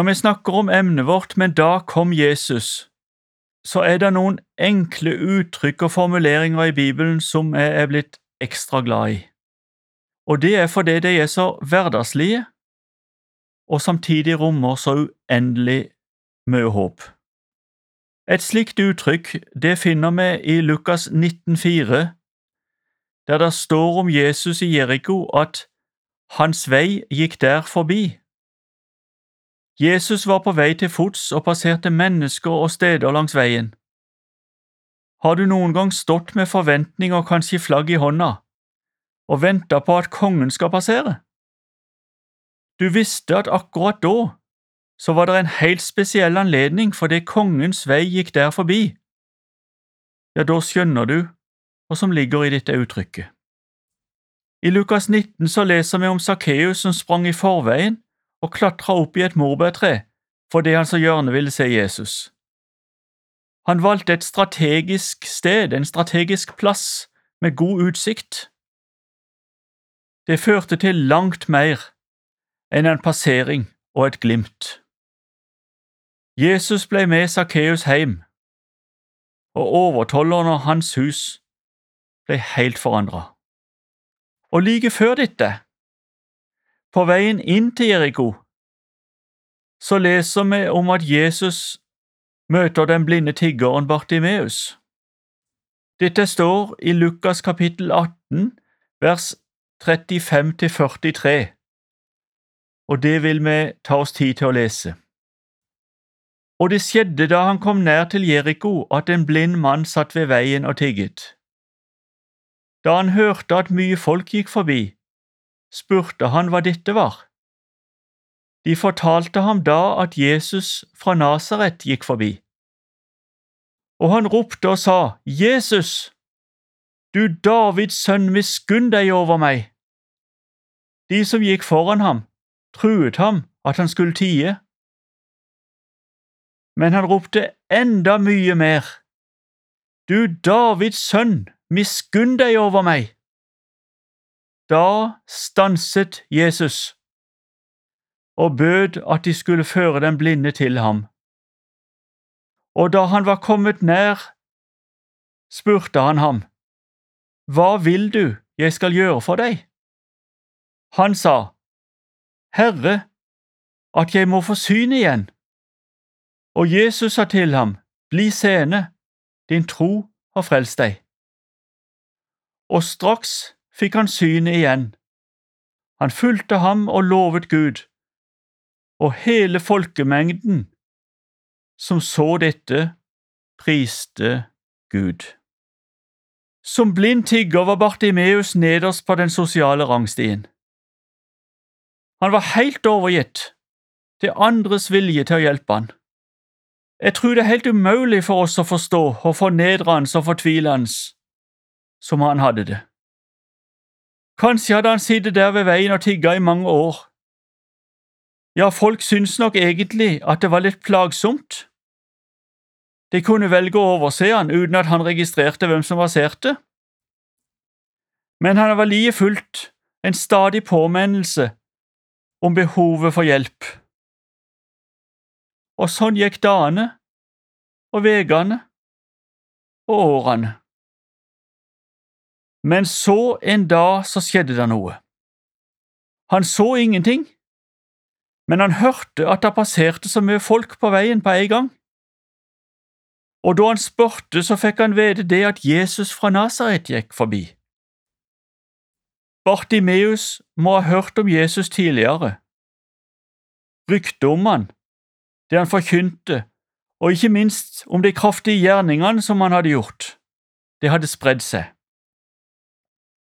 Når vi snakker om emnet vårt Men da kom Jesus, så er det noen enkle uttrykk og formuleringer i Bibelen som jeg er blitt ekstra glad i. Og det er fordi de er så hverdagslige, og samtidig rommer så uendelig mye håp. Et slikt uttrykk det finner vi i Lukas 19,4, der det står om Jesus i Jeriko at hans vei gikk der forbi. Jesus var på vei til fots og passerte mennesker og steder langs veien. Har du noen gang stått med forventning og kanskje flagg i hånda og venta på at kongen skal passere? Du visste at akkurat da så var det en helt spesiell anledning fordi kongens vei gikk der forbi. Ja, da skjønner du hva som ligger i dette uttrykket. I Lukas 19 så leser vi om Sakkeus som sprang i forveien og klatra opp i et morbærtre fordi han så gjerne ville se Jesus. Han valgte et strategisk sted, en strategisk plass, med god utsikt. Det førte til langt mer enn en passering og et glimt. Jesus ble med Sakkeus hjem, og overtolleren og hans hus ble helt forandra. Og like før dette, på veien inn til Jeriko, så leser vi om at Jesus møter den blinde tiggeren Bartimeus. Dette står i Lukas kapittel 18, vers 35–43, og det vil vi ta oss tid til å lese. Og det skjedde da han kom nær til Jeriko, at en blind mann satt ved veien og tigget. Da han hørte at mye folk gikk forbi, spurte han hva dette var. De fortalte ham da at Jesus fra Nasaret gikk forbi. Og han ropte og sa, Jesus, du Davids sønn, miskunn deg over meg. De som gikk foran ham, truet ham at han skulle tie men han ropte enda mye mer. Du Davids sønn, miskunn deg over meg! Da stanset Jesus og bød at de skulle føre den blinde til ham. Og da han var kommet nær, spurte han ham, Hva vil du jeg skal gjøre for deg? Han sa, Herre, at jeg må få syn igjen. Og Jesus sa til ham, Bli seende, din tro har frelst deg. Og straks fikk han synet igjen. Han fulgte ham og lovet Gud, og hele folkemengden som så dette, priste Gud. Som blind tigger var Bartimeus nederst på den sosiale rangstien. Han var helt overgitt til andres vilje til å hjelpe han. Jeg tror det er helt umulig for oss å forstå hvor fornedrende og fortvilende som han hadde det. Kanskje hadde han sittet der ved veien og tigga i mange år. Ja, folk syntes nok egentlig at det var litt plagsomt. De kunne velge å overse han uten at han registrerte hvem som raserte. Men han var like fullt en stadig påminnelse om behovet for hjelp og sånn gikk dagene og vegene og årene. Men så en dag så skjedde det noe. Han så ingenting, men han hørte at det passerte så mye folk på veien på en gang. Og da han spurte, så fikk han vite det at Jesus fra Nasaret gikk forbi. Bartimeus må ha hørt om Jesus tidligere. Ryktet om han det han forkynte, og ikke minst om de kraftige gjerningene som han hadde gjort. Det hadde spredd seg.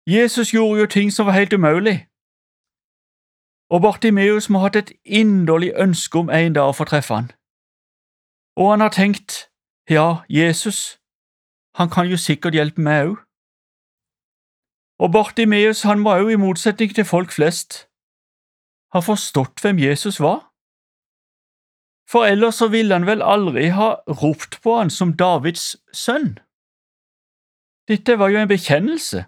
Jesus gjorde jo ting som var helt umulig, og Bartimeus må ha hatt et inderlig ønske om en dag å få treffe han. Og han har tenkt, ja, Jesus, han kan jo sikkert hjelpe meg òg. Og Bartimeus han må òg, i motsetning til folk flest, ha forstått hvem Jesus var for ellers så ville han vel aldri ha ropt på han som Davids sønn. Dette var jo en bekjennelse,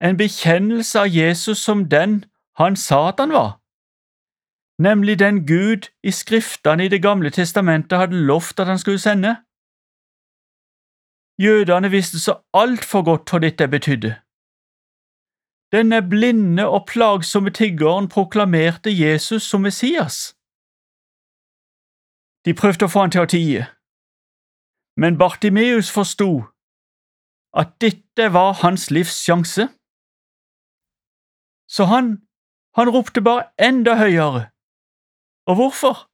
en bekjennelse av Jesus som den han sa at han var. nemlig den Gud i skriftene i Det gamle testamentet hadde lovt at han skulle sende. Jødene visste så altfor godt hva dette betydde. Denne blinde og plagsomme tiggeren proklamerte Jesus som Messias. De prøvde å få han til å tie, men Bartimeus forsto at dette var hans livs sjanse. Så han, han ropte bare enda høyere. Og hvorfor?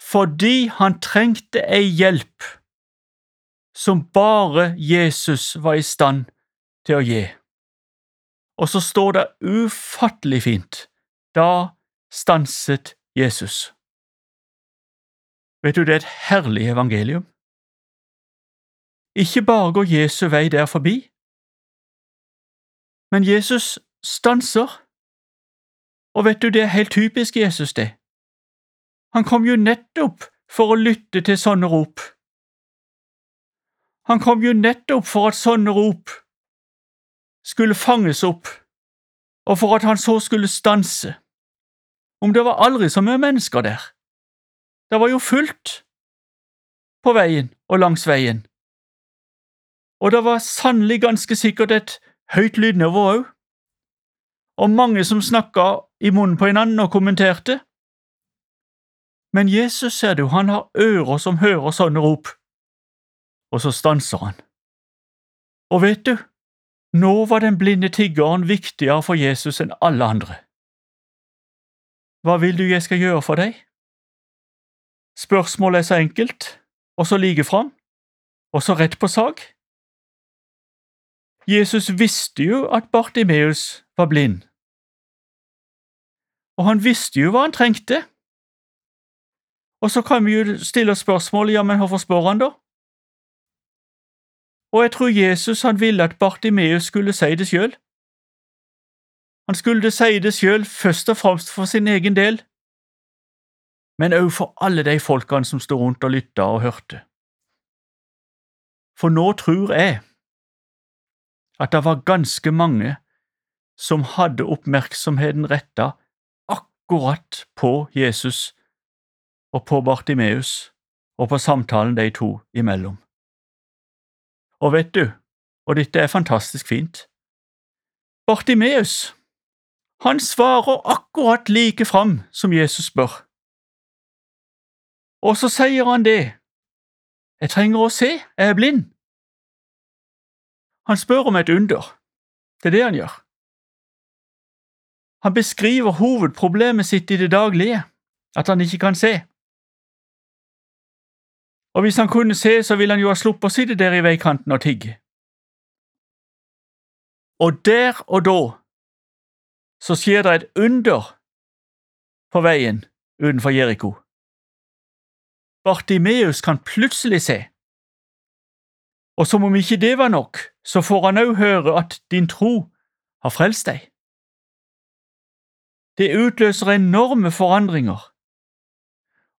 Fordi han trengte ei hjelp som bare Jesus var i stand til å gi. Og så står det ufattelig fint, da stanset Jesus. Vet du, det er et herlig evangelium. Ikke bare går Jesu vei der forbi, men Jesus stanser. Og vet du, det er helt typisk Jesus, det. Han kom jo nettopp for å lytte til sånne rop. Han kom jo nettopp for at sånne rop skulle fanges opp, og for at han så skulle stanse. Om det var aldri så mye mennesker der. Det var jo fullt på veien og langs veien og det var sannelig ganske sikkert et høyt lydnivå òg, og mange som snakka i munnen på hverandre og kommenterte. Men Jesus, ser du, han har ører som hører sånne rop, og så stanser han. Og vet du, nå var den blinde tiggeren viktigere for Jesus enn alle andre. Hva vil du jeg skal gjøre for deg? Spørsmålet er så enkelt, og så like fram, og så rett på sak. Jesus visste jo at Bartimeus var blind, og han visste jo hva han trengte. Og så kan vi jo stille spørsmålet, ja, men hvorfor spør han da? Og jeg tror Jesus han ville at Bartimeus skulle si det sjøl. Han skulle si det sjøl først og fremst for sin egen del, men òg for alle de folkene som sto rundt og lytta og hørte. For nå tror jeg at det var ganske mange som hadde oppmerksomheten retta akkurat på Jesus og på Bartimeus og på samtalen de to imellom. Og vet du, og dette er fantastisk fint, Bartimeus, han svarer akkurat like fram som Jesus spør. Og så sier han det, jeg trenger å se, jeg er blind. Han spør om et under. Det er det han gjør. Han beskriver hovedproblemet sitt i det daglige, at han ikke kan se. Og hvis han kunne se, så ville han jo ha sluppet å sitte der i veikanten og tigge. Og der og da så skjer det et under på veien utenfor Jeriko. Bartimeus kan plutselig se. Og som om ikke det var nok, så får han òg høre at din tro har frelst deg. Det utløser enorme forandringer.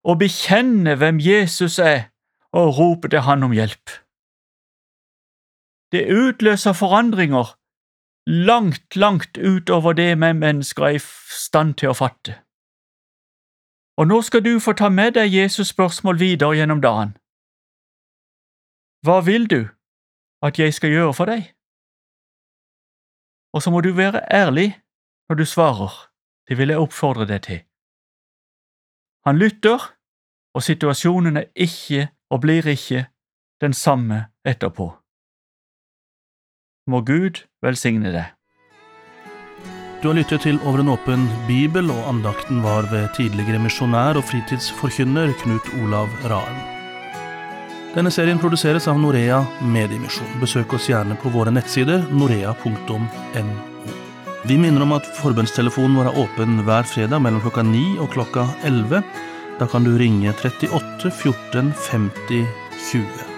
Å bekjenne hvem Jesus er og rope til Han om hjelp. Det utløser forandringer langt, langt utover det vi mennesker er i stand til å fatte. Og nå skal du få ta med deg Jesus' spørsmål videre gjennom dagen. Hva vil du at jeg skal gjøre for deg? Og så må du være ærlig når du svarer, det vil jeg oppfordre deg til. Han lytter, og situasjonen er ikke og blir ikke den samme etterpå. Må Gud velsigne deg. Du har lyttet til Over en åpen bibel, og andakten var ved tidligere misjonær og fritidsforkynner Knut Olav Raen. Denne serien produseres av Norea Mediemisjon. Besøk oss gjerne på våre nettsider norea.no. Vi minner om at forbønnstelefonen vår er åpen hver fredag mellom klokka 9 og klokka 11. Da kan du ringe 38 14 50 20.